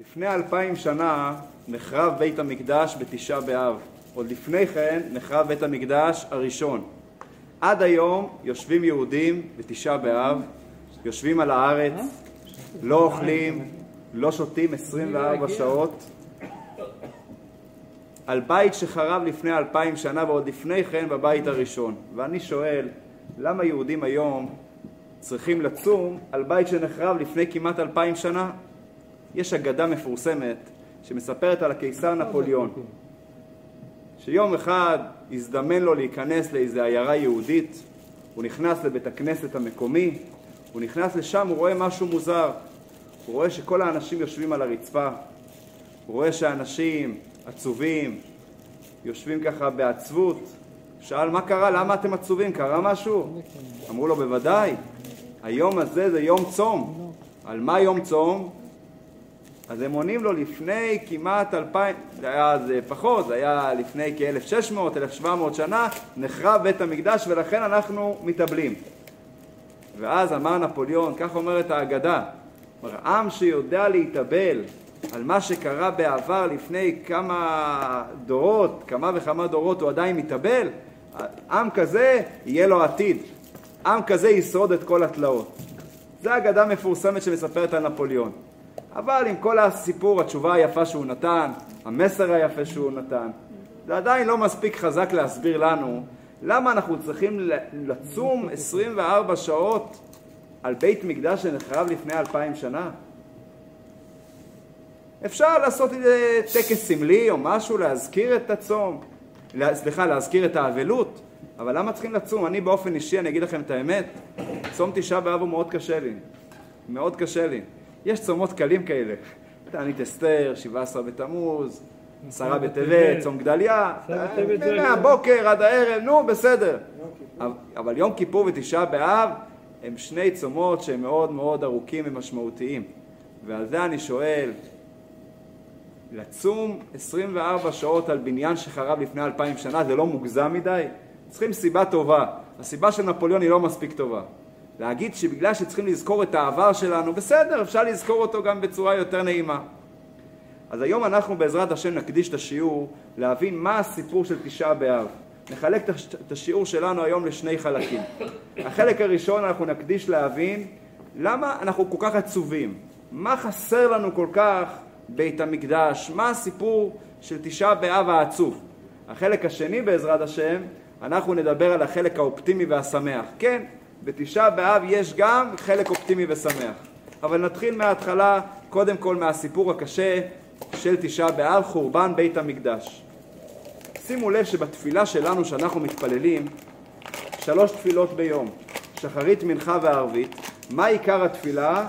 לפני אלפיים שנה נחרב בית המקדש בתשעה באב. עוד לפני כן נחרב בית המקדש הראשון. עד היום יושבים יהודים בתשעה באב, יושבים על הארץ, לא אוכלים, לא שותים 24 שעות, על בית שחרב לפני אלפיים שנה ועוד לפני כן בבית הראשון. ואני שואל, למה יהודים היום צריכים לצום על בית שנחרב לפני כמעט אלפיים שנה? יש אגדה מפורסמת שמספרת על הקיסר נפוליאון, שיום אחד הזדמן לו להיכנס לאיזו עיירה יהודית, הוא נכנס לבית הכנסת המקומי, הוא נכנס לשם, הוא רואה משהו מוזר, הוא רואה שכל האנשים יושבים על הרצפה, הוא רואה שהאנשים עצובים, יושבים ככה בעצבות, שאל מה קרה, למה אתם עצובים, קרה משהו? אמרו לו בוודאי, היום הזה זה יום צום, על מה יום צום? אז הם עונים לו לפני כמעט אלפיים, זה היה אז פחות, זה היה לפני כ-1600, 1700 שנה, נחרב בית המקדש ולכן אנחנו מתאבלים. ואז אמר נפוליאון, כך אומרת האגדה, עם שיודע להתאבל על מה שקרה בעבר לפני כמה דורות, כמה וכמה דורות הוא עדיין מתאבל, עם כזה יהיה לו עתיד, עם כזה ישרוד את כל התלאות. זו אגדה מפורסמת שמספרת על נפוליאון. אבל עם כל הסיפור, התשובה היפה שהוא נתן, המסר היפה שהוא נתן, זה עדיין לא מספיק חזק להסביר לנו למה אנחנו צריכים לצום 24 שעות על בית מקדש שנחרב לפני אלפיים שנה? אפשר לעשות איזה טקס סמלי או משהו, להזכיר את הצום, סליחה, להזכיר את האבלות, אבל למה צריכים לצום? אני באופן אישי, אני אגיד לכם את האמת, צום תשעה באב הוא מאוד קשה לי, מאוד קשה לי. יש צומות קלים כאלה, תענית אסתר, 17 בתמוז, עשרה בטבת, צום גדליה, מהבוקר עד הערב, נו בסדר. אבל יום כיפור ותשעה באב הם שני צומות שהם מאוד מאוד ארוכים ומשמעותיים. ועל זה אני שואל, לצום 24 שעות על בניין שחרב לפני אלפיים שנה זה לא מוגזם מדי? צריכים סיבה טובה. הסיבה של נפוליאון היא לא מספיק טובה. להגיד שבגלל שצריכים לזכור את העבר שלנו, בסדר, אפשר לזכור אותו גם בצורה יותר נעימה. אז היום אנחנו בעזרת השם נקדיש את השיעור להבין מה הסיפור של תשעה באב. נחלק את השיעור שלנו היום לשני חלקים. החלק הראשון אנחנו נקדיש להבין למה אנחנו כל כך עצובים, מה חסר לנו כל כך בית המקדש, מה הסיפור של תשעה באב העצוב. החלק השני בעזרת השם, אנחנו נדבר על החלק האופטימי והשמח. כן, בתשעה באב יש גם חלק אופטימי ושמח. אבל נתחיל מההתחלה, קודם כל מהסיפור הקשה של תשעה באב, חורבן בית המקדש. שימו לב שבתפילה שלנו שאנחנו מתפללים, שלוש תפילות ביום, שחרית, מנחה וערבית, מה עיקר התפילה?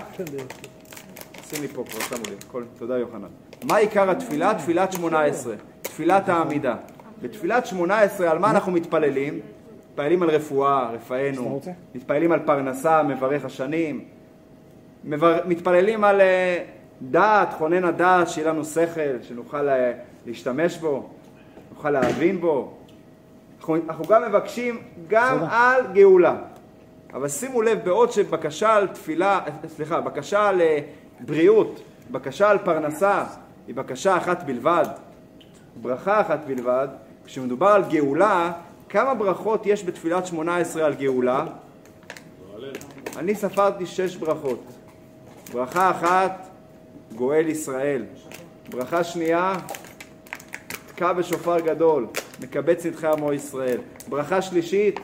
שים לי פה כבר, שמו לי, כל, תודה יוחנן. מה עיקר התפילה? תפילת שמונה עשרה, תפילת העמידה. בתפילת שמונה עשרה על מה אנחנו מתפללים? מתפללים על רפואה, רפאנו, מתפללים על פרנסה, מברך השנים, מבר... מתפללים על אה, דעת, חונן הדעת, שיהיה לנו שכל, שנוכל אה, להשתמש בו, נוכל להבין בו. אנחנו, אנחנו גם מבקשים גם על גאולה. אבל שימו לב, בעוד שבקשה על תפילה, סליחה, בקשה על אה, בריאות, בקשה על פרנסה, היא בקשה אחת בלבד, ברכה אחת בלבד, כשמדובר על גאולה, כמה ברכות יש בתפילת שמונה עשרה על גאולה? אני ספרתי שש ברכות. ברכה אחת, גואל ישראל. ברכה שנייה, תקע בשופר גדול, מקבץ נדחי עמו ישראל. ברכה שלישית,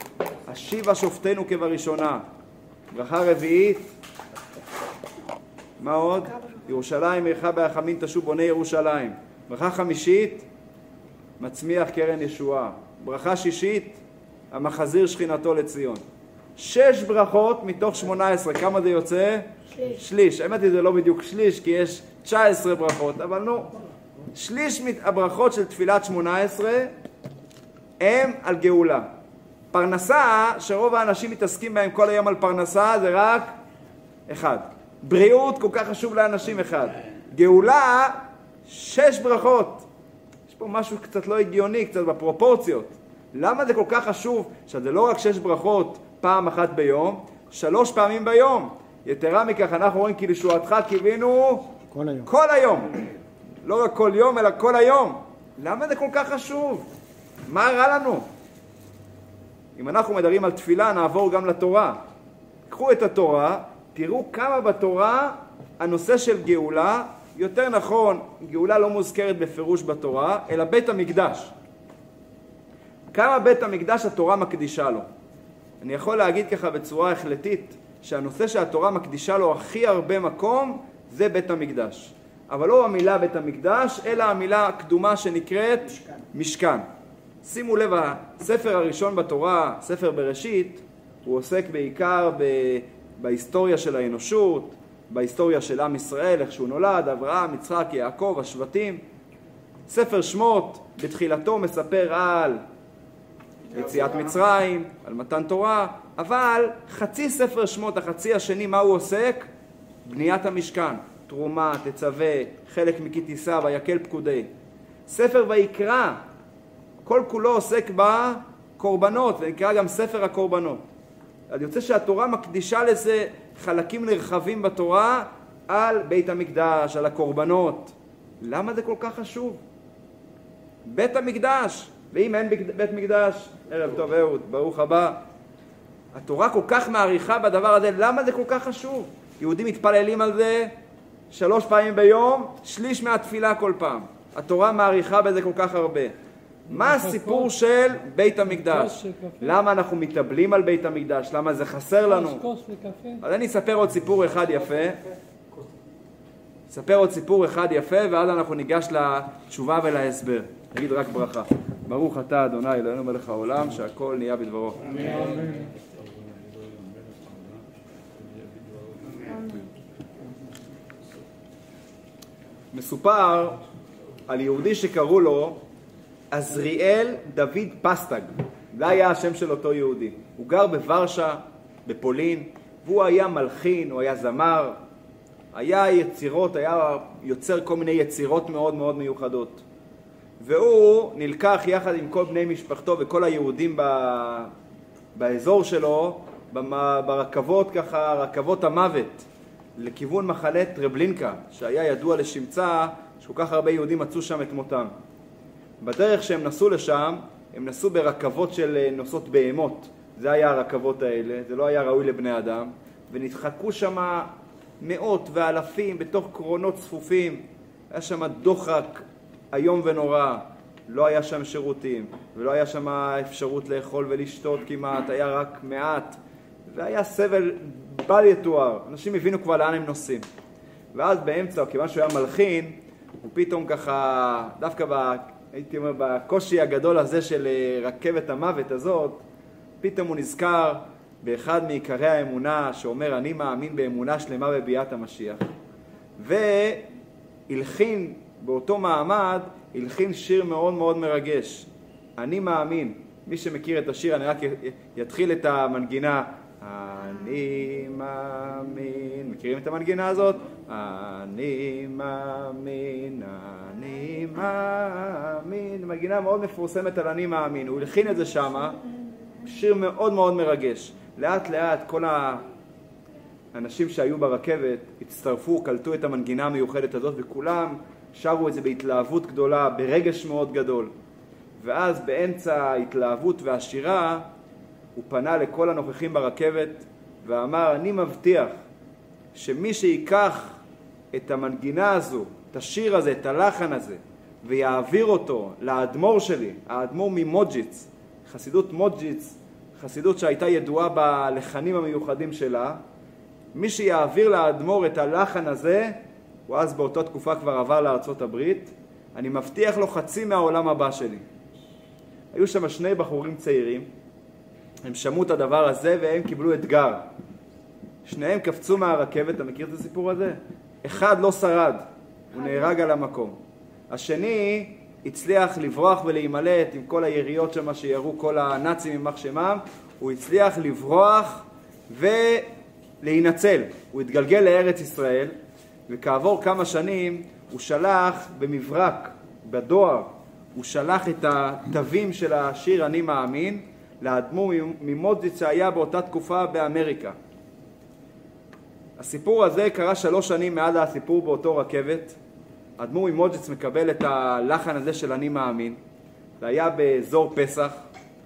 השיבה שופטנו כבראשונה. ברכה רביעית, מה עוד? ירושלים עירך בהחמין תשוב בוני ירושלים. ברכה חמישית, מצמיח קרן ישועה. ברכה שישית, המחזיר שכינתו לציון. שש ברכות מתוך שמונה עשרה, כמה זה יוצא? שליש. שליש. האמת היא זה לא בדיוק שליש, כי יש תשע עשרה ברכות, אבל נו, שליש הברכות של תפילת שמונה עשרה הם על גאולה. פרנסה, שרוב האנשים מתעסקים בהם כל היום על פרנסה, זה רק אחד. בריאות כל כך חשוב לאנשים אחד. גאולה, שש ברכות. פה משהו קצת לא הגיוני, קצת בפרופורציות. למה זה כל כך חשוב שזה לא רק שש ברכות פעם אחת ביום, שלוש פעמים ביום. יתרה מכך, אנחנו רואים כי לישועתך קיווינו כל היום. כל היום. לא רק כל יום, אלא כל היום. למה זה כל כך חשוב? מה רע לנו? אם אנחנו מדברים על תפילה, נעבור גם לתורה. קחו את התורה, תראו כמה בתורה הנושא של גאולה, יותר נכון, גאולה לא מוזכרת בפירוש בתורה, אלא בית המקדש. כמה בית המקדש התורה מקדישה לו. אני יכול להגיד ככה בצורה החלטית, שהנושא שהתורה מקדישה לו הכי הרבה מקום זה בית המקדש. אבל לא המילה בית המקדש, אלא המילה הקדומה שנקראת משכן. משכן. שימו לב, הספר הראשון בתורה, ספר בראשית, הוא עוסק בעיקר ב... בהיסטוריה של האנושות, בהיסטוריה של עם ישראל, איך שהוא נולד, אברהם, יצחק, יעקב, השבטים. ספר שמות בתחילתו מספר על יציאת מצרים, על מתן תורה, אבל חצי ספר שמות, החצי השני, מה הוא עוסק? בניית המשכן, תרומה, תצווה, חלק מכי תישא, ויקל פקודי. ספר ויקרא, כל כולו עוסק בקורבנות, ונקרא גם ספר הקורבנות. אז יוצא שהתורה מקדישה לזה חלקים נרחבים בתורה על בית המקדש, על הקורבנות. למה זה כל כך חשוב? בית המקדש, ואם אין בית מקדש, ערב טוב אהוד, ברוך הבא. התורה כל כך מעריכה בדבר הזה, למה זה כל כך חשוב? יהודים מתפללים על זה שלוש פעמים ביום, שליש מהתפילה כל פעם. התורה מעריכה בזה כל כך הרבה. מה הסיפור של בית המקדש? למה אנחנו מתאבלים על בית המקדש? למה זה חסר לנו? אז אני אספר עוד סיפור אחד יפה. אספר עוד סיפור אחד יפה, ואז אנחנו ניגש לתשובה ולהסבר. נגיד רק ברכה. ברוך אתה אדוני אלוהינו מלך העולם, שהכל נהיה בדברו. מסופר על יהודי שקראו לו עזריאל דוד פסטג. זה היה השם של אותו יהודי. הוא גר בוורשה, בפולין, והוא היה מלחין, הוא היה זמר, היה יצירות, היה יוצר כל מיני יצירות מאוד מאוד מיוחדות. והוא נלקח יחד עם כל בני משפחתו וכל היהודים ב... באזור שלו ברכבות ככה, רכבות המוות לכיוון מחנה טרבלינקה שהיה ידוע לשמצה שכל כך הרבה יהודים מצאו שם את מותם. בדרך שהם נסעו לשם הם נסעו ברכבות של אה, נוסעות בהמות. זה היה הרכבות האלה, זה לא היה ראוי לבני אדם. ונדחקו שם מאות ואלפים בתוך קרונות צפופים. היה שם דוחק איום ונורא, לא היה שם שירותים, ולא היה שם אפשרות לאכול ולשתות כמעט, היה רק מעט, והיה סבל בל יתואר, אנשים הבינו כבר לאן הם נוסעים. ואז באמצע, כיוון שהוא היה מלחין, הוא פתאום ככה, דווקא הייתי אומר, בקושי הגדול הזה של אה, רכבת המוות הזאת, פתאום הוא נזכר באחד מעיקרי האמונה שאומר אני מאמין באמונה שלמה בביאת המשיח והלחין באותו מעמד הלחין שיר מאוד מאוד מרגש. אני מאמין. מי שמכיר את השיר, אני רק יתחיל את המנגינה. אני מאמין. מכירים את המנגינה הזאת? אני מאמין, אני מאמין. מנגינה מאוד מפורסמת על אני מאמין. הוא הלחין את זה שמה, שיר מאוד מאוד מרגש. לאט לאט כל האנשים שהיו ברכבת הצטרפו, קלטו את המנגינה המיוחדת הזאת וכולם שרו את זה בהתלהבות גדולה, ברגש מאוד גדול. ואז באמצע ההתלהבות והשירה הוא פנה לכל הנוכחים ברכבת ואמר, אני מבטיח שמי שיקח את המנגינה הזו, את השיר הזה, את הלחן הזה, ויעביר אותו לאדמו"ר שלי, האדמו"ר ממוג'יץ, חסידות מוג'יץ, חסידות שהייתה ידועה בלחנים המיוחדים שלה, מי שיעביר לאדמו"ר את הלחן הזה, הוא אז באותה תקופה כבר עבר לארצות הברית, אני מבטיח לו חצי מהעולם הבא שלי. היו שם שני בחורים צעירים, הם שמעו את הדבר הזה והם קיבלו אתגר. שניהם קפצו מהרכבת, אתה מכיר את הסיפור הזה? אחד לא שרד, הוא נהרג על המקום. השני הצליח לברוח ולהימלט עם כל היריות שם שירו כל הנאצים יימח שמם, הוא הצליח לברוח ולהינצל. הוא התגלגל לארץ ישראל, וכעבור כמה שנים הוא שלח במברק, בדואר, הוא שלח את התווים של השיר אני מאמין לאדמו"ר ממודזיץ שהיה באותה תקופה באמריקה. הסיפור הזה קרה שלוש שנים מאז הסיפור באותו רכבת. אדמו"ר ממוג'ץ מקבל את הלחן הזה של אני מאמין. זה היה באזור פסח,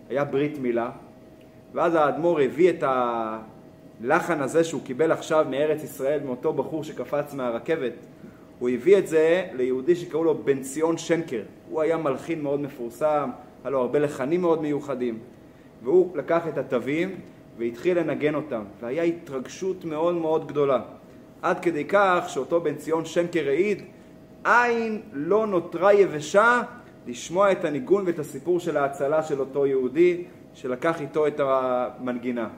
היה ברית מילה, ואז האדמו"ר הביא את הלחן הזה שהוא קיבל עכשיו מארץ ישראל, מאותו בחור שקפץ מהרכבת. הוא הביא את זה ליהודי שקראו לו בן ציון שנקר. הוא היה מלחין מאוד מפורסם, היה לו הרבה לחנים מאוד מיוחדים. והוא לקח את התווים והתחיל לנגן אותם, והיה התרגשות מאוד מאוד גדולה. עד כדי כך שאותו בן ציון שנקר העיד, עין לא נותרה יבשה לשמוע את הניגון ואת הסיפור של ההצלה של אותו יהודי שלקח איתו את המנגינה.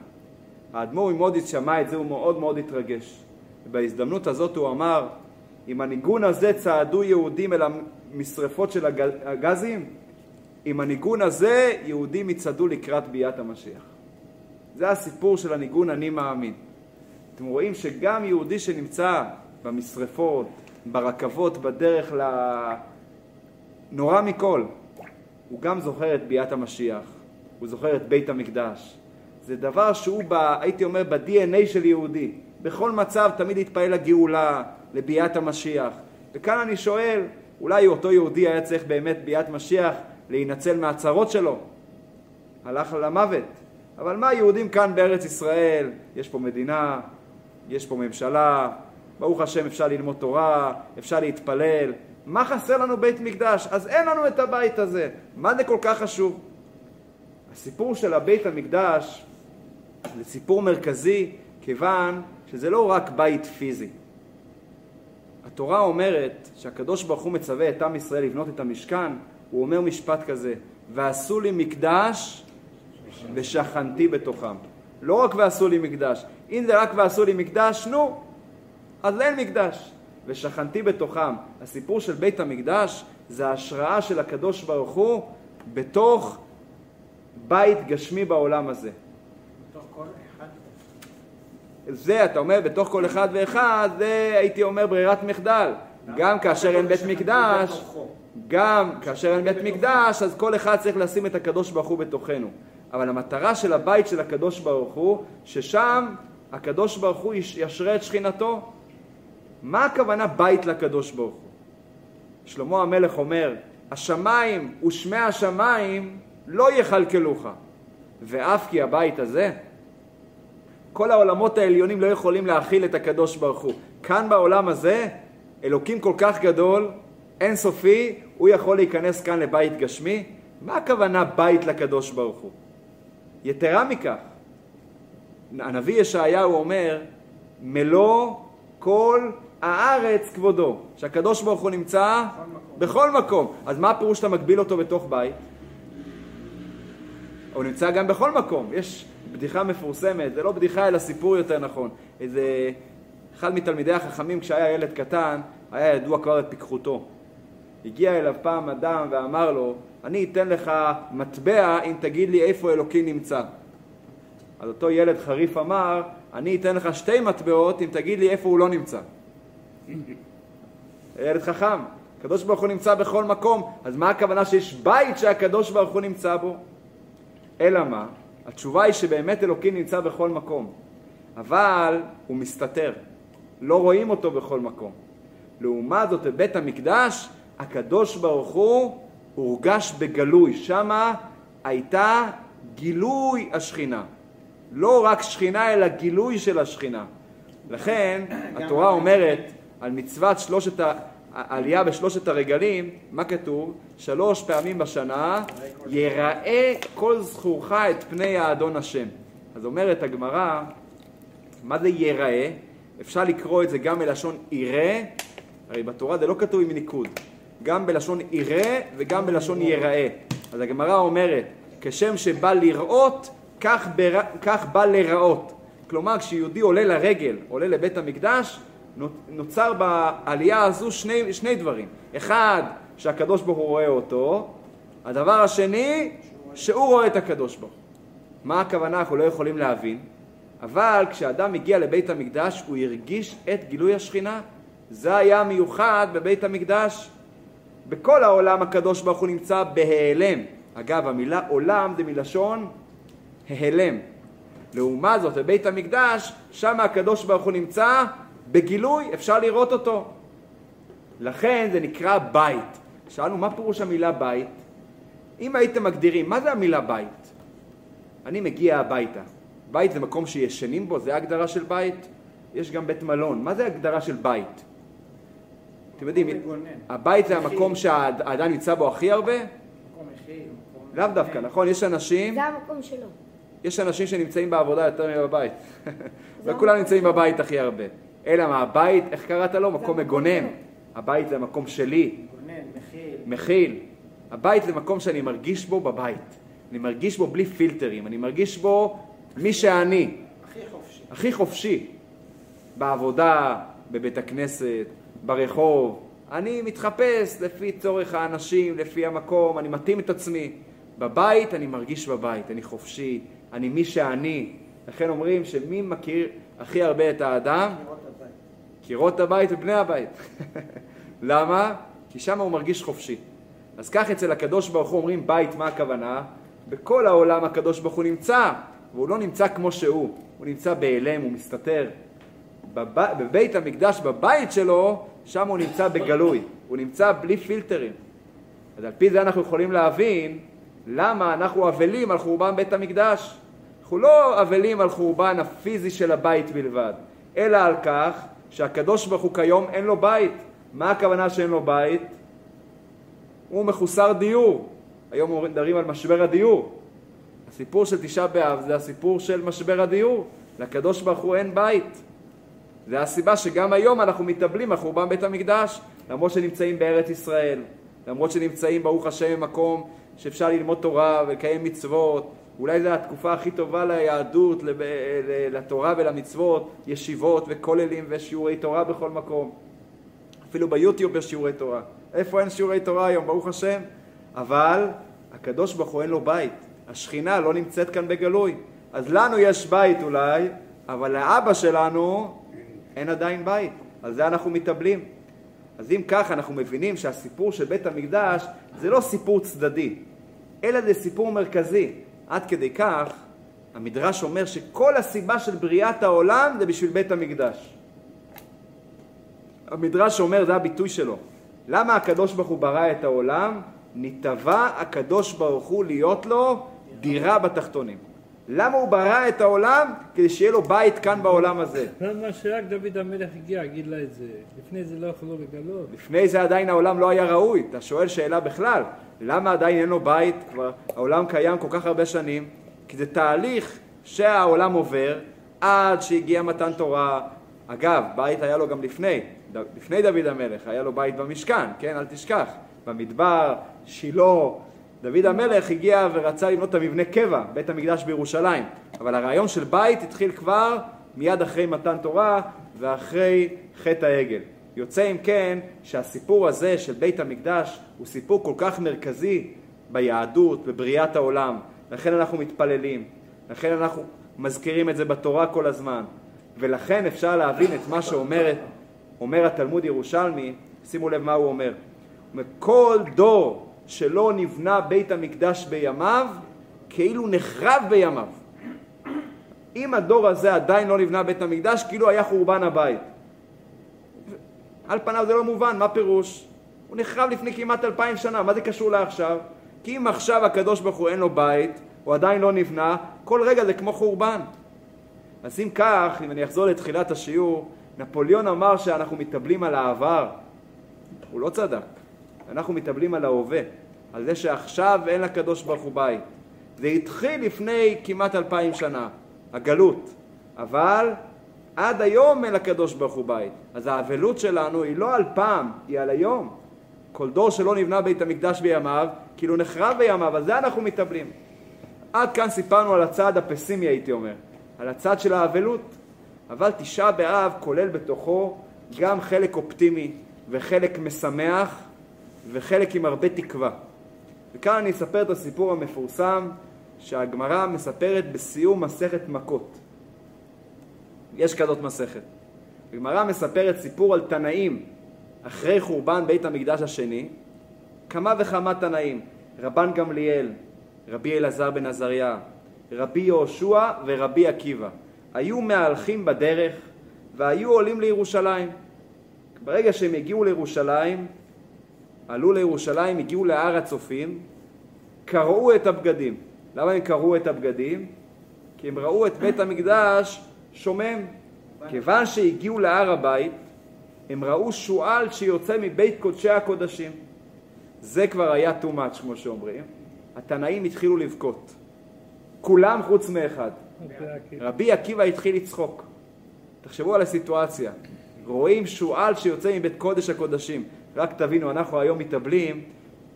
האדמו"ר ממודיץ שמע את זה, הוא מאוד מאוד התרגש. ובהזדמנות הזאת הוא אמר, עם הניגון הזה צעדו יהודים אל המשרפות של הגזים, עם הניגון הזה יהודים יצעדו לקראת ביאת המשיח. זה הסיפור של הניגון אני מאמין. אתם רואים שגם יהודי שנמצא במשרפות, ברכבות, בדרך ל... נורא מכל, הוא גם זוכר את ביאת המשיח, הוא זוכר את בית המקדש. זה דבר שהוא, ב, הייתי אומר, ב-DNA של יהודי. בכל מצב תמיד להתפעל לגאולה, לביאת המשיח. וכאן אני שואל, אולי אותו יהודי היה צריך באמת ביאת משיח להינצל מהצרות שלו. הלך למוות. אבל מה יהודים כאן בארץ ישראל? יש פה מדינה, יש פה ממשלה, ברוך השם אפשר ללמוד תורה, אפשר להתפלל. מה חסר לנו בית מקדש? אז אין לנו את הבית הזה. מה זה כל כך חשוב? הסיפור של הבית המקדש זה סיפור מרכזי כיוון שזה לא רק בית פיזי. התורה אומרת שהקדוש ברוך הוא מצווה את עם ישראל לבנות את המשכן, הוא אומר משפט כזה, ועשו לי מקדש ושכנתי בתוכם. לא רק ועשו לי מקדש, אם זה רק ועשו לי מקדש, נו, אז אין מקדש. ושכנתי בתוכם. הסיפור של בית המקדש זה ההשראה של הקדוש ברוך הוא בתוך בית גשמי בעולם הזה. בתוך כל אחד. זה, אתה אומר, בתוך כל אחד ואחד, זה הייתי אומר ברירת מחדל. גם כאשר אין בית מקדש, גם כאשר אין בית מקדש, אז כל אחד צריך לשים את הקדוש ברוך הוא בתוכנו. אבל המטרה של הבית של הקדוש ברוך הוא, ששם הקדוש ברוך הוא ישרה את שכינתו. מה הכוונה בית לקדוש ברוך הוא? שלמה המלך אומר, השמיים ושמי השמיים לא יכלכלוך, ואף כי הבית הזה, כל העולמות העליונים לא יכולים להכיל את הקדוש ברוך הוא. כאן בעולם הזה, אלוקים כל כך גדול, אין סופי, הוא יכול להיכנס כאן לבית גשמי? מה הכוונה בית לקדוש ברוך הוא? יתרה מכך, הנביא ישעיהו אומר, מלוא כל הארץ כבודו, שהקדוש ברוך הוא נמצא בכל מקום. בכל מקום. אז מה הפירוש שאתה מגביל אותו בתוך בית? הוא נמצא גם בכל מקום. יש בדיחה מפורסמת, זה לא בדיחה אלא סיפור יותר נכון. איזה אחד מתלמידי החכמים כשהיה ילד קטן, היה ידוע כבר את פיקחותו. הגיע אליו פעם אדם ואמר לו, אני אתן לך מטבע אם תגיד לי איפה אלוקים נמצא. אז אותו ילד חריף אמר, אני אתן לך שתי מטבעות אם תגיד לי איפה הוא לא נמצא. ילד חכם, הקדוש ברוך הוא נמצא בכל מקום, אז מה הכוונה שיש בית שהקדוש ברוך הוא נמצא בו? אלא מה? התשובה היא שבאמת אלוקים נמצא בכל מקום, אבל הוא מסתתר, לא רואים אותו בכל מקום. לעומת זאת, בבית המקדש, הקדוש ברוך הוא הורגש בגלוי, שמה הייתה גילוי השכינה. לא רק שכינה, אלא גילוי של השכינה. לכן התורה אומרת על מצוות שלושת העלייה בשלושת הרגלים, מה כתוב? שלוש פעמים בשנה יראה כל זכורך את פני האדון השם. אז אומרת הגמרא, מה זה יראה? אפשר לקרוא את זה גם מלשון יראה, הרי בתורה זה לא כתוב עם ניקוד, גם בלשון יראה וגם בלשון יראה. אז הגמרא אומרת, כשם שבא לראות, כך, בר... כך בא לראות. כלומר, כשיהודי עולה לרגל, עולה לבית המקדש, נוצר בעלייה הזו שני, שני דברים. אחד, שהקדוש ברוך הוא רואה אותו, הדבר השני, שהוא רואה את הקדוש ברוך. מה הכוונה אנחנו לא יכולים להבין, אבל כשאדם הגיע לבית המקדש הוא הרגיש את גילוי השכינה. זה היה מיוחד בבית המקדש. בכל העולם הקדוש ברוך הוא נמצא בהיעלם. אגב, המילה עולם זה מלשון ההלם. לעומת זאת, בבית המקדש, שם הקדוש ברוך הוא נמצא בגילוי, אפשר לראות אותו. לכן זה נקרא בית. שאלנו, מה פירוש המילה בית? אם הייתם מגדירים, מה זה המילה בית? אני מגיע הביתה. בית זה מקום שישנים בו, זה ההגדרה של בית? יש גם בית מלון. מה זה ההגדרה של בית? אתם יודעים. הבית זה המקום שהאדם נמצא בו הכי הרבה? מקום מקום לאו. דווקא, נכון? יש אנשים, זה המקום שלו. יש אנשים שנמצאים בעבודה יותר מבבית. וכולם נמצאים בבית הכי הרבה. אלא מה, הבית, איך קראת לו? מקום המקום מגונן. הבית זה המקום שלי, מגונן, מכיל. מכיל. הבית זה מקום שאני מרגיש בו בבית. אני מרגיש בו בלי פילטרים, אני מרגיש בו מי שאני, הכי חופשי. הכי חופשי. בעבודה, בבית הכנסת, ברחוב. אני מתחפש לפי צורך האנשים, לפי המקום, אני מתאים את עצמי. בבית אני מרגיש בבית, אני חופשי, אני מי שאני. לכן אומרים שמי מכיר הכי הרבה את האדם? לראות הבית. קירות הבית ובני הבית. למה? כי שם הוא מרגיש חופשי. אז כך אצל הקדוש ברוך הוא אומרים בית, מה הכוונה? בכל העולם הקדוש ברוך הוא נמצא, והוא לא נמצא כמו שהוא, הוא נמצא בהיעלם, הוא מסתתר. בב... בבית המקדש, בבית שלו, שם הוא נמצא בגלוי, הוא נמצא בלי פילטרים. אז על פי זה אנחנו יכולים להבין למה אנחנו אבלים על חורבן בית המקדש. אנחנו לא אבלים על חורבן הפיזי של הבית בלבד, אלא על כך שהקדוש ברוך הוא כיום אין לו בית. מה הכוונה שאין לו בית? הוא מחוסר דיור. היום מדברים על משבר הדיור. הסיפור של תשעה באב זה הסיפור של משבר הדיור. לקדוש ברוך הוא אין בית. זה הסיבה שגם היום אנחנו מתאבלים על חורבן בית המקדש, למרות שנמצאים בארץ ישראל, למרות שנמצאים ברוך השם במקום שאפשר ללמוד תורה ולקיים מצוות, אולי זו התקופה הכי טובה ליהדות, לתורה ולמצוות, ישיבות וכוללים ושיעורי תורה בכל מקום. אפילו ביוטיוב יש שיעורי תורה. איפה אין שיעורי תורה היום, ברוך השם? אבל הקדוש ברוך הוא אין לו בית. השכינה לא נמצאת כאן בגלוי. אז לנו יש בית אולי, אבל לאבא שלנו אין עדיין בית. על זה אנחנו מתאבלים. אז אם כך, אנחנו מבינים שהסיפור של בית המקדש זה לא סיפור צדדי, אלא זה סיפור מרכזי. עד כדי כך, המדרש אומר שכל הסיבה של בריאת העולם זה בשביל בית המקדש. המדרש אומר, זה הביטוי שלו. למה הקדוש ברוך הוא ברא את העולם? נתבע הקדוש ברוך הוא להיות לו דירה בתחתונים. למה הוא ברא את העולם? כדי שיהיה לו בית כאן בעולם הזה. למה שרק דוד המלך הגיע, גיד לה את זה. לפני זה לא יכלו לגלות. לפני זה עדיין העולם לא היה ראוי. אתה שואל שאלה בכלל, למה עדיין אין לו בית? כבר העולם קיים כל כך הרבה שנים, כי זה תהליך שהעולם עובר עד שהגיע מתן תורה. אגב, בית היה לו גם לפני, ד- לפני דוד המלך, היה לו בית במשכן, כן? אל תשכח. במדבר, שילה, דוד המלך הגיע ורצה לבנות את המבנה קבע, בית המקדש בירושלים. אבל הרעיון של בית התחיל כבר מיד אחרי מתן תורה ואחרי חטא העגל. יוצא אם כן שהסיפור הזה של בית המקדש הוא סיפור כל כך מרכזי ביהדות, בבריאת העולם. לכן אנחנו מתפללים, לכן אנחנו מזכירים את זה בתורה כל הזמן. ולכן אפשר להבין את מה שאומר אומר התלמוד ירושלמי, שימו לב מה הוא אומר. כל דור שלא נבנה בית המקדש בימיו, כאילו נחרב בימיו. אם הדור הזה עדיין לא נבנה בית המקדש, כאילו היה חורבן הבית. על פניו זה לא מובן, מה פירוש? הוא נחרב לפני כמעט אלפיים שנה, מה זה קשור לעכשיו? כי אם עכשיו הקדוש ברוך הוא אין לו בית, הוא עדיין לא נבנה, כל רגע זה כמו חורבן. אז אם כך, אם אני אחזור לתחילת השיעור, נפוליאון אמר שאנחנו מתאבלים על העבר. הוא לא צדק. אנחנו מתאבלים על ההווה, על זה שעכשיו אין לקדוש ברוך הוא בית. זה התחיל לפני כמעט אלפיים שנה, הגלות. אבל עד היום אין לקדוש ברוך הוא בית. אז האבלות שלנו היא לא על פעם, היא על היום. כל דור שלא נבנה בית המקדש בימיו, כאילו נחרב בימיו, על זה אנחנו מתאבלים. עד כאן סיפרנו על הצד הפסימי, הייתי אומר, על הצד של האבלות. אבל תשעה באב כולל בתוכו גם חלק אופטימי וחלק משמח וחלק עם הרבה תקווה. וכאן אני אספר את הסיפור המפורסם שהגמרא מספרת בסיום מסכת מכות. יש כזאת מסכת. הגמרא מספרת סיפור על תנאים אחרי חורבן בית המקדש השני, כמה וכמה תנאים, רבן גמליאל, רבי אלעזר בן עזריה, רבי יהושע ורבי עקיבא. היו מהלכים בדרך והיו עולים לירושלים. ברגע שהם הגיעו לירושלים, עלו לירושלים, הגיעו להר הצופים, קרעו את הבגדים. למה הם קרעו את הבגדים? כי הם ראו את בית המקדש שומם. כיוון שהגיעו להר הבית, הם ראו שועל שיוצא מבית קודשי הקודשים. זה כבר היה too much, כמו שאומרים. התנאים התחילו לבכות. כולם חוץ מאחד. רבי עקיבא התחיל לצחוק. תחשבו על הסיטואציה. רואים שועל שיוצא מבית קודש הקודשים. רק תבינו, אנחנו היום מתאבלים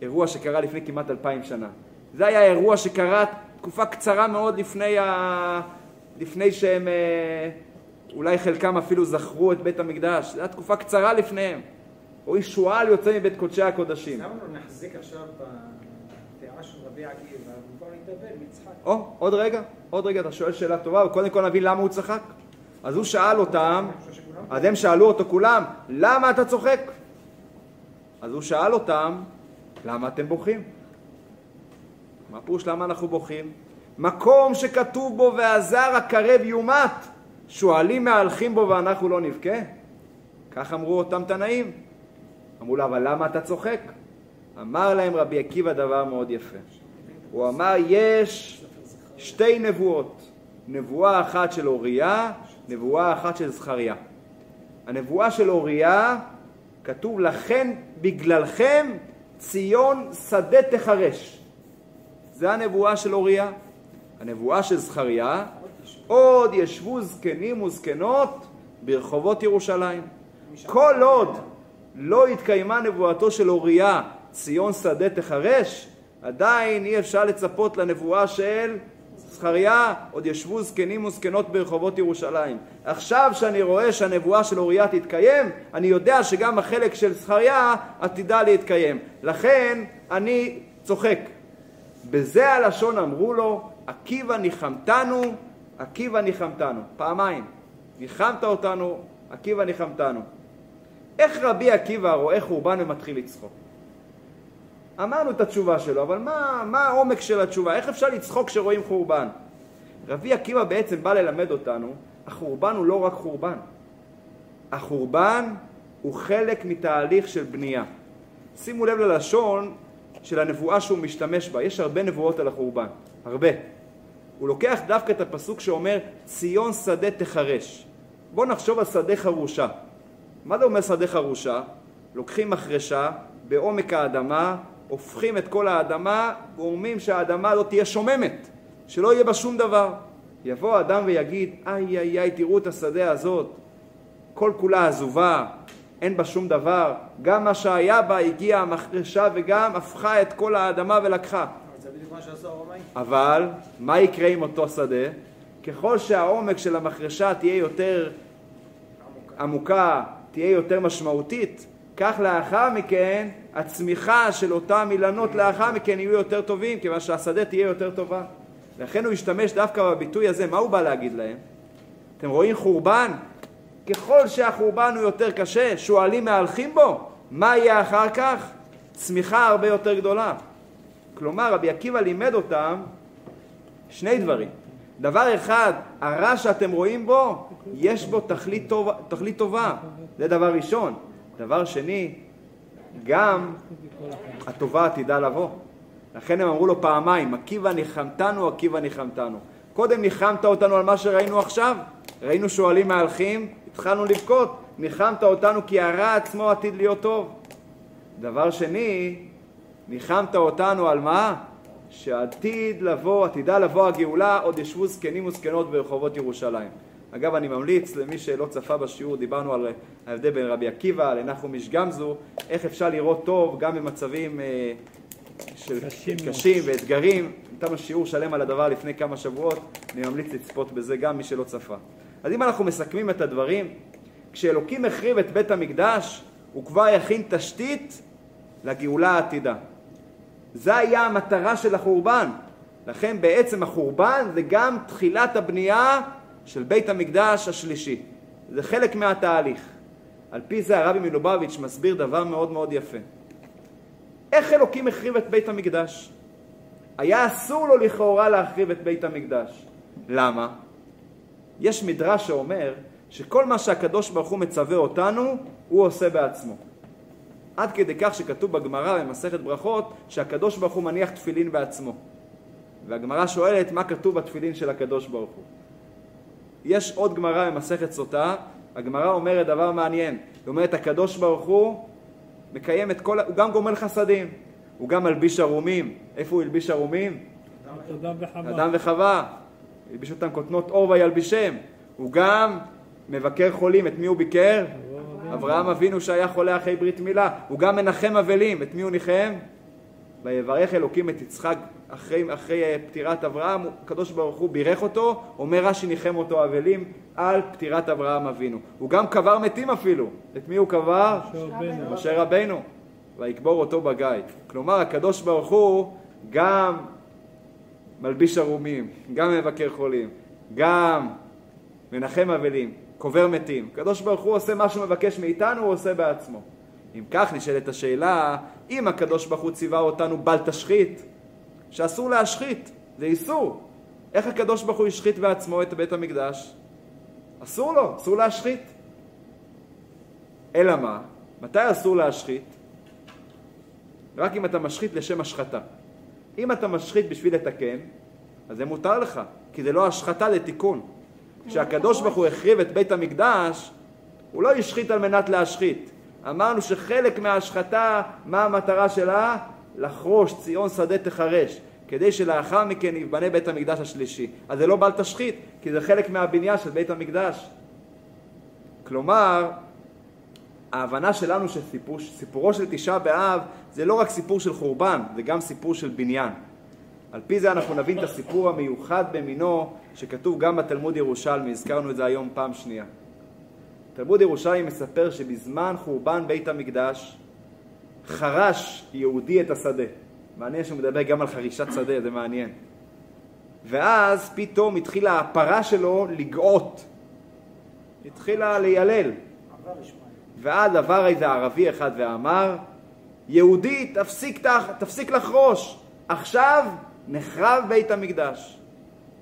אירוע שקרה לפני כמעט אלפיים שנה. זה היה אירוע שקרה תקופה קצרה מאוד לפני, ה... לפני שהם, אה, אולי חלקם אפילו זכרו את בית המקדש. זו הייתה תקופה קצרה לפניהם. רואים שועל יוצא מבית קודשי הקודשים. למה לא נחזיק עכשיו בדעה של רבי עקיבא ובוא נדבר, נצחק? או, עוד רגע, עוד רגע, אתה שואל שאלה טובה, וקודם כל נבין למה הוא צחק. אז הוא שאל אותם, אז הם שאלו אותו כולם, למה אתה צוחק? אז הוא שאל אותם, למה אתם בוכים? מה פירוש למה אנחנו בוכים? מקום שכתוב בו והזר הקרב יומת, שועלים מהלכים בו ואנחנו לא נבכה? כך אמרו אותם תנאים. אמרו לו, אבל למה אתה צוחק? אמר להם רבי עקיבא דבר מאוד יפה. הוא אמר, יש שתי נבואות, נבואה אחת של אוריה, נבואה אחת של זכריה. הנבואה של אוריה, כתוב לכן בגללכם ציון שדה תחרש. זה הנבואה של אוריה. הנבואה של זכריה, עוד ישבו זקנים וזקנות ברחובות ירושלים. כל עוד לא התקיימה נבואתו של אוריה, ציון שדה תחרש, עדיין אי אפשר לצפות לנבואה של זכריה, עוד ישבו זקנים וזקנות ברחובות ירושלים. עכשיו שאני רואה שהנבואה של אוריה תתקיים, אני יודע שגם החלק של זכריה עתידה להתקיים. לכן אני צוחק. בזה הלשון אמרו לו, עקיבא ניחמתנו, עקיבא ניחמתנו. פעמיים. ניחמת אותנו, עקיבא ניחמתנו. איך רבי עקיבא רואה חורבן ומתחיל לצחוק? אמרנו את התשובה שלו, אבל מה, מה העומק של התשובה? איך אפשר לצחוק כשרואים חורבן? רבי עקיבא בעצם בא ללמד אותנו, החורבן הוא לא רק חורבן. החורבן הוא חלק מתהליך של בנייה. שימו לב ללשון של הנבואה שהוא משתמש בה. יש הרבה נבואות על החורבן, הרבה. הוא לוקח דווקא את הפסוק שאומר ציון שדה תחרש. בואו נחשוב על שדה חרושה. מה זה אומר שדה חרושה? לוקחים מחרשה בעומק האדמה, הופכים את כל האדמה, גורמים שהאדמה לא תהיה שוממת, שלא יהיה בה שום דבר. יבוא אדם ויגיד, איי איי איי, תראו את השדה הזאת, כל כולה עזובה, אין בה שום דבר, גם מה שהיה בה הגיעה המחרשה וגם הפכה את כל האדמה ולקחה. אבל מה יקרה עם אותו שדה? ככל שהעומק של המחרשה תהיה יותר עמוקה, תהיה יותר משמעותית, כך לאחר מכן הצמיחה של אותם אילנות לאחר מכן יהיו יותר טובים, כיוון שהשדה תהיה יותר טובה. לכן הוא השתמש דווקא בביטוי הזה, מה הוא בא להגיד להם? אתם רואים חורבן? ככל שהחורבן הוא יותר קשה, שועלים מהלכים בו, מה יהיה אחר כך? צמיחה הרבה יותר גדולה. כלומר, רבי עקיבא לימד אותם שני דברים. דבר אחד, הרע שאתם רואים בו, יש בו תכלית טובה, תכלית טובה. זה דבר ראשון. דבר שני, גם הטובה עתידה לבוא. לכן הם אמרו לו פעמיים, עקיבא ניחמתנו, עקיבא ניחמתנו. קודם ניחמת אותנו על מה שראינו עכשיו, ראינו שועלים מהלכים, התחלנו לבכות, ניחמת אותנו כי הרע עצמו עתיד להיות טוב. דבר שני, ניחמת אותנו על מה? שעתיד לבוא, עתידה לבוא הגאולה, עוד ישבו זקנים וזקנות ברחובות ירושלים. אגב, אני ממליץ למי שלא צפה בשיעור, דיברנו על ההבדל בין רבי עקיבא לנחום איש גמזו, איך אפשר לראות טוב גם במצבים אה, של קשים. קשים ואתגרים. נתנו שיעור שלם על הדבר לפני כמה שבועות, אני ממליץ לצפות בזה גם מי שלא צפה. אז אם אנחנו מסכמים את הדברים, כשאלוקים החריב את בית המקדש, הוא כבר יכין תשתית לגאולה העתידה. זה היה המטרה של החורבן. לכן בעצם החורבן זה גם תחילת הבנייה של בית המקדש השלישי. זה חלק מהתהליך. על פי זה הרבי מלובביץ' מסביר דבר מאוד מאוד יפה. איך אלוקים החריב את בית המקדש? היה אסור לו לכאורה להחריב את בית המקדש. למה? יש מדרש שאומר שכל מה שהקדוש ברוך הוא מצווה אותנו, הוא עושה בעצמו. עד כדי כך שכתוב בגמרא במסכת ברכות שהקדוש ברוך הוא מניח תפילין בעצמו. והגמרא שואלת מה כתוב בתפילין של הקדוש ברוך הוא. יש עוד גמרא במסכת סוטה, הגמרא אומרת דבר מעניין. היא אומרת הקדוש ברוך הוא מקיים את כל, הוא גם גומל חסדים, הוא גם מלביש ערומים. איפה הוא הלביש ערומים? אדם וחווה. אדם וחווה. הלביש אותם כותנות אור וילבישם. הוא גם מבקר חולים, את מי הוא ביקר? אברהם אבינו שהיה חולה אחרי ברית מילה. הוא גם מנחם אבלים, את מי הוא ניחם? ויברך אלוקים את יצחק אחרי, אחרי אה, פטירת אברהם, הקדוש ברוך הוא בירך אותו, אומר רש"י ניחם אותו אבלים על פטירת אברהם אבינו. הוא גם קבר מתים אפילו. את מי הוא קבר? משה רבנו. משה רבנו, ויקבור אותו בגיא. כלומר, הקדוש ברוך הוא גם מלביש ערומים, גם מבקר חולים, גם מנחם אבלים, קובר מתים. הקדוש ברוך הוא עושה מה שהוא מבקש מאיתנו, הוא עושה בעצמו. אם כך נשאלת השאלה, אם הקדוש ברוך הוא ציווה אותנו בל תשחית, שאסור להשחית, זה איסור. איך הקדוש ברוך הוא השחית בעצמו את בית המקדש? אסור לו, אסור להשחית. אלא מה? מתי אסור להשחית? רק אם אתה משחית לשם השחתה. אם אתה משחית בשביל לתקן, אז זה מותר לך, כי זה לא השחתה לתיקון. כשהקדוש ברוך הוא החריב את בית המקדש, הוא לא השחית על מנת להשחית. אמרנו שחלק מההשחתה, מה המטרה שלה? לחרוש, ציון שדה תחרש, כדי שלאחר מכן ייבנה בית המקדש השלישי. אז זה לא בל תשחית, כי זה חלק מהבניין של בית המקדש. כלומר, ההבנה שלנו שסיפור, סיפורו של תשעה באב זה לא רק סיפור של חורבן, זה גם סיפור של בניין. על פי זה אנחנו נבין את הסיפור המיוחד במינו שכתוב גם בתלמוד ירושלמי, הזכרנו את זה היום פעם שנייה. תלמוד ירושלמי מספר שבזמן חורבן בית המקדש חרש יהודי את השדה. מעניין שהוא מדבר גם על חרישת שדה, זה מעניין. ואז פתאום התחילה הפרה שלו לגאות. התחילה לילל. ואז עבר איזה ערבי אחד ואמר, יהודי, תפסיק, תח- תפסיק לחרוש, עכשיו נחרב בית המקדש.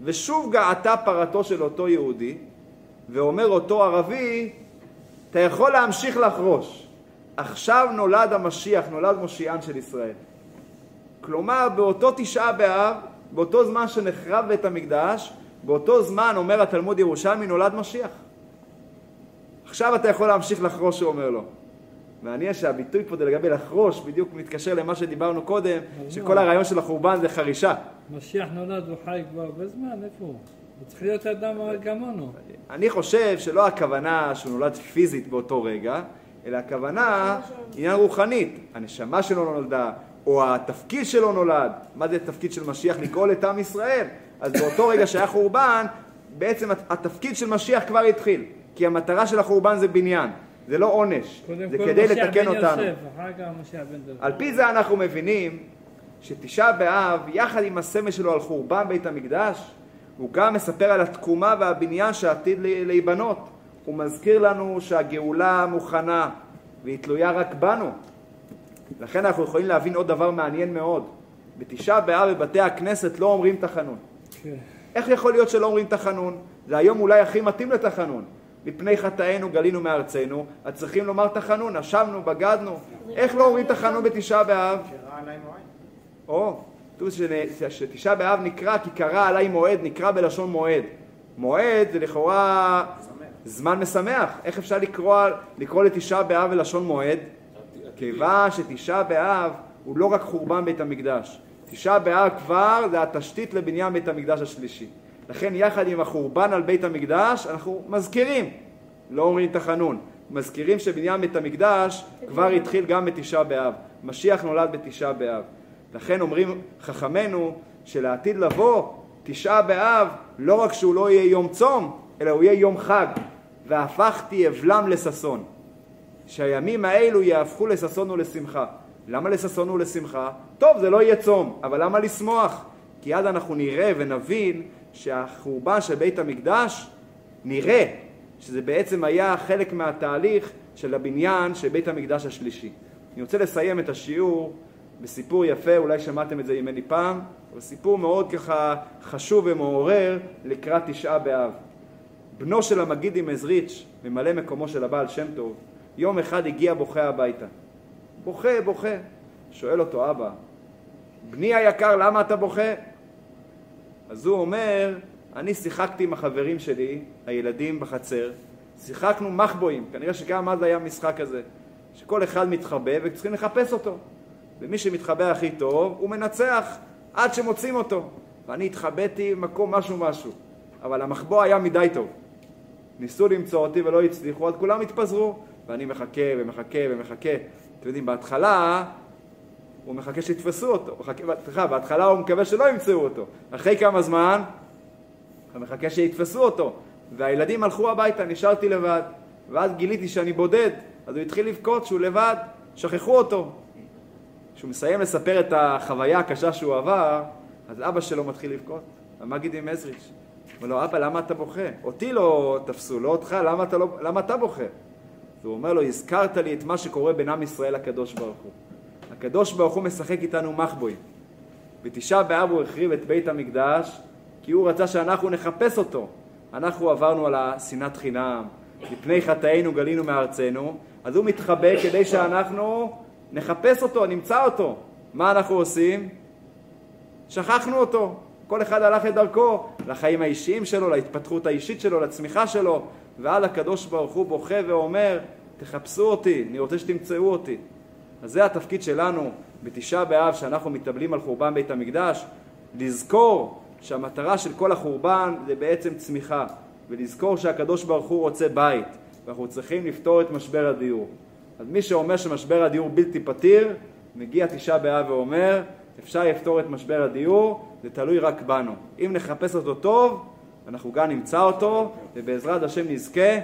ושוב געתה פרתו של אותו יהודי, ואומר אותו ערבי, אתה יכול להמשיך לחרוש. עכשיו נולד המשיח, נולד מושיען של ישראל. כלומר, באותו תשעה באב, באותו זמן שנחרב בית המקדש, באותו זמן, אומר התלמוד ירושלמי, נולד משיח. עכשיו אתה יכול להמשיך לחרוש, הוא אומר לו. מעניין שהביטוי פה זה לגבי לחרוש, בדיוק מתקשר למה שדיברנו קודם, שכל הרעיון של החורבן זה חרישה. משיח נולד וחי כבר הרבה זמן, איפה הוא? הוא צריך להיות אדם כמונו. אני חושב שלא הכוונה שהוא נולד פיזית באותו רגע, אלא הכוונה עניין רוחנית. הנשמה שלו נולדה, או התפקיד שלו נולד. מה זה תפקיד של משיח? לגאול את עם ישראל. אז באותו רגע שהיה חורבן, בעצם הת- התפקיד של משיח כבר התחיל. כי המטרה של החורבן זה בניין, זה לא עונש. זה כדי לתקן אותנו. יוסף. על פי זה אנחנו מבינים שתשעה באב, יחד עם הסמל שלו על חורבן בית המקדש, הוא גם מספר על התקומה והבניין שעתיד להיבנות. הוא מזכיר לנו שהגאולה מוכנה והיא תלויה רק בנו. לכן אנחנו יכולים להבין עוד דבר מעניין מאוד. בתשעה באב בבתי הכנסת לא אומרים תחנון. כן. איך יכול להיות שלא אומרים תחנון? זה היום אולי הכי מתאים לתחנון. מפני חטאינו גלינו מארצנו, אז צריכים לומר תחנון, אשמנו, בגדנו. איך לא אומרים תחנון בתשעה באב? שראה עליי מועד. או, כתוב שתשעה באב נקרא כי קרא עליי מועד, נקרא בלשון מועד. מועד זה לכאורה. זמן משמח. איך אפשר לקרוא, לקרוא לתשעה באב בלשון מועד? כיוון שתשעה באב הוא לא רק חורבן בית המקדש. תשעה באב כבר זה התשתית לבניין בית המקדש השלישי. לכן יחד עם החורבן על בית המקדש אנחנו מזכירים, לא אומרים תחנון, מזכירים שבניין בית המקדש כבר התחיל גם בתשעה באב. משיח נולד בתשעה באב. לכן אומרים חכמינו שלעתיד לבוא תשעה באב לא רק שהוא לא יהיה יום צום, אלא הוא יהיה יום חג. והפכתי אבלם לששון. שהימים האלו יהפכו לששון ולשמחה. למה לששון ולשמחה? טוב, זה לא יהיה צום, אבל למה לשמוח? כי אז אנחנו נראה ונבין שהחורבן של בית המקדש, נראה שזה בעצם היה חלק מהתהליך של הבניין של בית המקדש השלישי. אני רוצה לסיים את השיעור בסיפור יפה, אולי שמעתם את זה ממני פעם, אבל סיפור מאוד ככה חשוב ומעורר לקראת תשעה באב. בנו של המגיד עם עזריץ', ממלא מקומו של הבעל שם טוב, יום אחד הגיע בוכה הביתה. בוכה, בוכה. שואל אותו אבא, בני היקר, למה אתה בוכה? אז הוא אומר, אני שיחקתי עם החברים שלי, הילדים בחצר, שיחקנו מחבואים, כנראה שגם אז היה משחק כזה, שכל אחד מתחבא וצריכים לחפש אותו. ומי שמתחבא הכי טוב, הוא מנצח עד שמוצאים אותו. ואני התחבאתי במקום משהו משהו, אבל המחבוא היה מדי טוב. ניסו למצוא אותי ולא הצליחו, אז כולם התפזרו, ואני מחכה ומחכה ומחכה. אתם יודעים, בהתחלה הוא מחכה שיתפסו אותו, סליחה, בהתחלה הוא מקווה שלא ימצאו אותו. אחרי כמה זמן הוא מחכה שיתפסו אותו. והילדים הלכו הביתה, נשארתי לבד. ואז גיליתי שאני בודד, אז הוא התחיל לבכות שהוא לבד, שכחו אותו. כשהוא מסיים לספר את החוויה הקשה שהוא עבר, אז אבא שלו מתחיל לבכות. המגיד עם עזריץ'. אומר לו, אבא, למה אתה בוכה? אותי לא תפסו, לא אותך, למה אתה, לא, למה אתה בוכה? אז הוא אומר לו, הזכרת לי את מה שקורה בין עם ישראל לקדוש ברוך הוא. הקדוש ברוך הוא משחק איתנו מחבואים. בתשעה באב הוא החריב את בית המקדש, כי הוא רצה שאנחנו נחפש אותו. אנחנו עברנו על השנאת חינם, מפני חטאינו גלינו מארצנו, אז הוא מתחבא כדי שאנחנו נחפש אותו, נמצא אותו. מה אנחנו עושים? שכחנו אותו. כל אחד הלך לדרכו, לחיים האישיים שלו, להתפתחות האישית שלו, לצמיחה שלו, ועל הקדוש ברוך הוא בוכה ואומר, תחפשו אותי, אני רוצה שתמצאו אותי. אז זה התפקיד שלנו בתשעה באב, שאנחנו מתאבלים על חורבן בית המקדש, לזכור שהמטרה של כל החורבן זה בעצם צמיחה, ולזכור שהקדוש ברוך הוא רוצה בית, ואנחנו צריכים לפתור את משבר הדיור. אז מי שאומר שמשבר הדיור בלתי פתיר, מגיע תשעה באב ואומר, אפשר לפתור את משבר הדיור, זה תלוי רק בנו. אם נחפש אותו טוב, אנחנו גם נמצא אותו, ובעזרת השם נזכה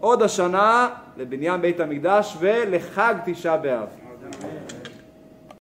עוד השנה לבניין בית המקדש ולחג תשעה באב.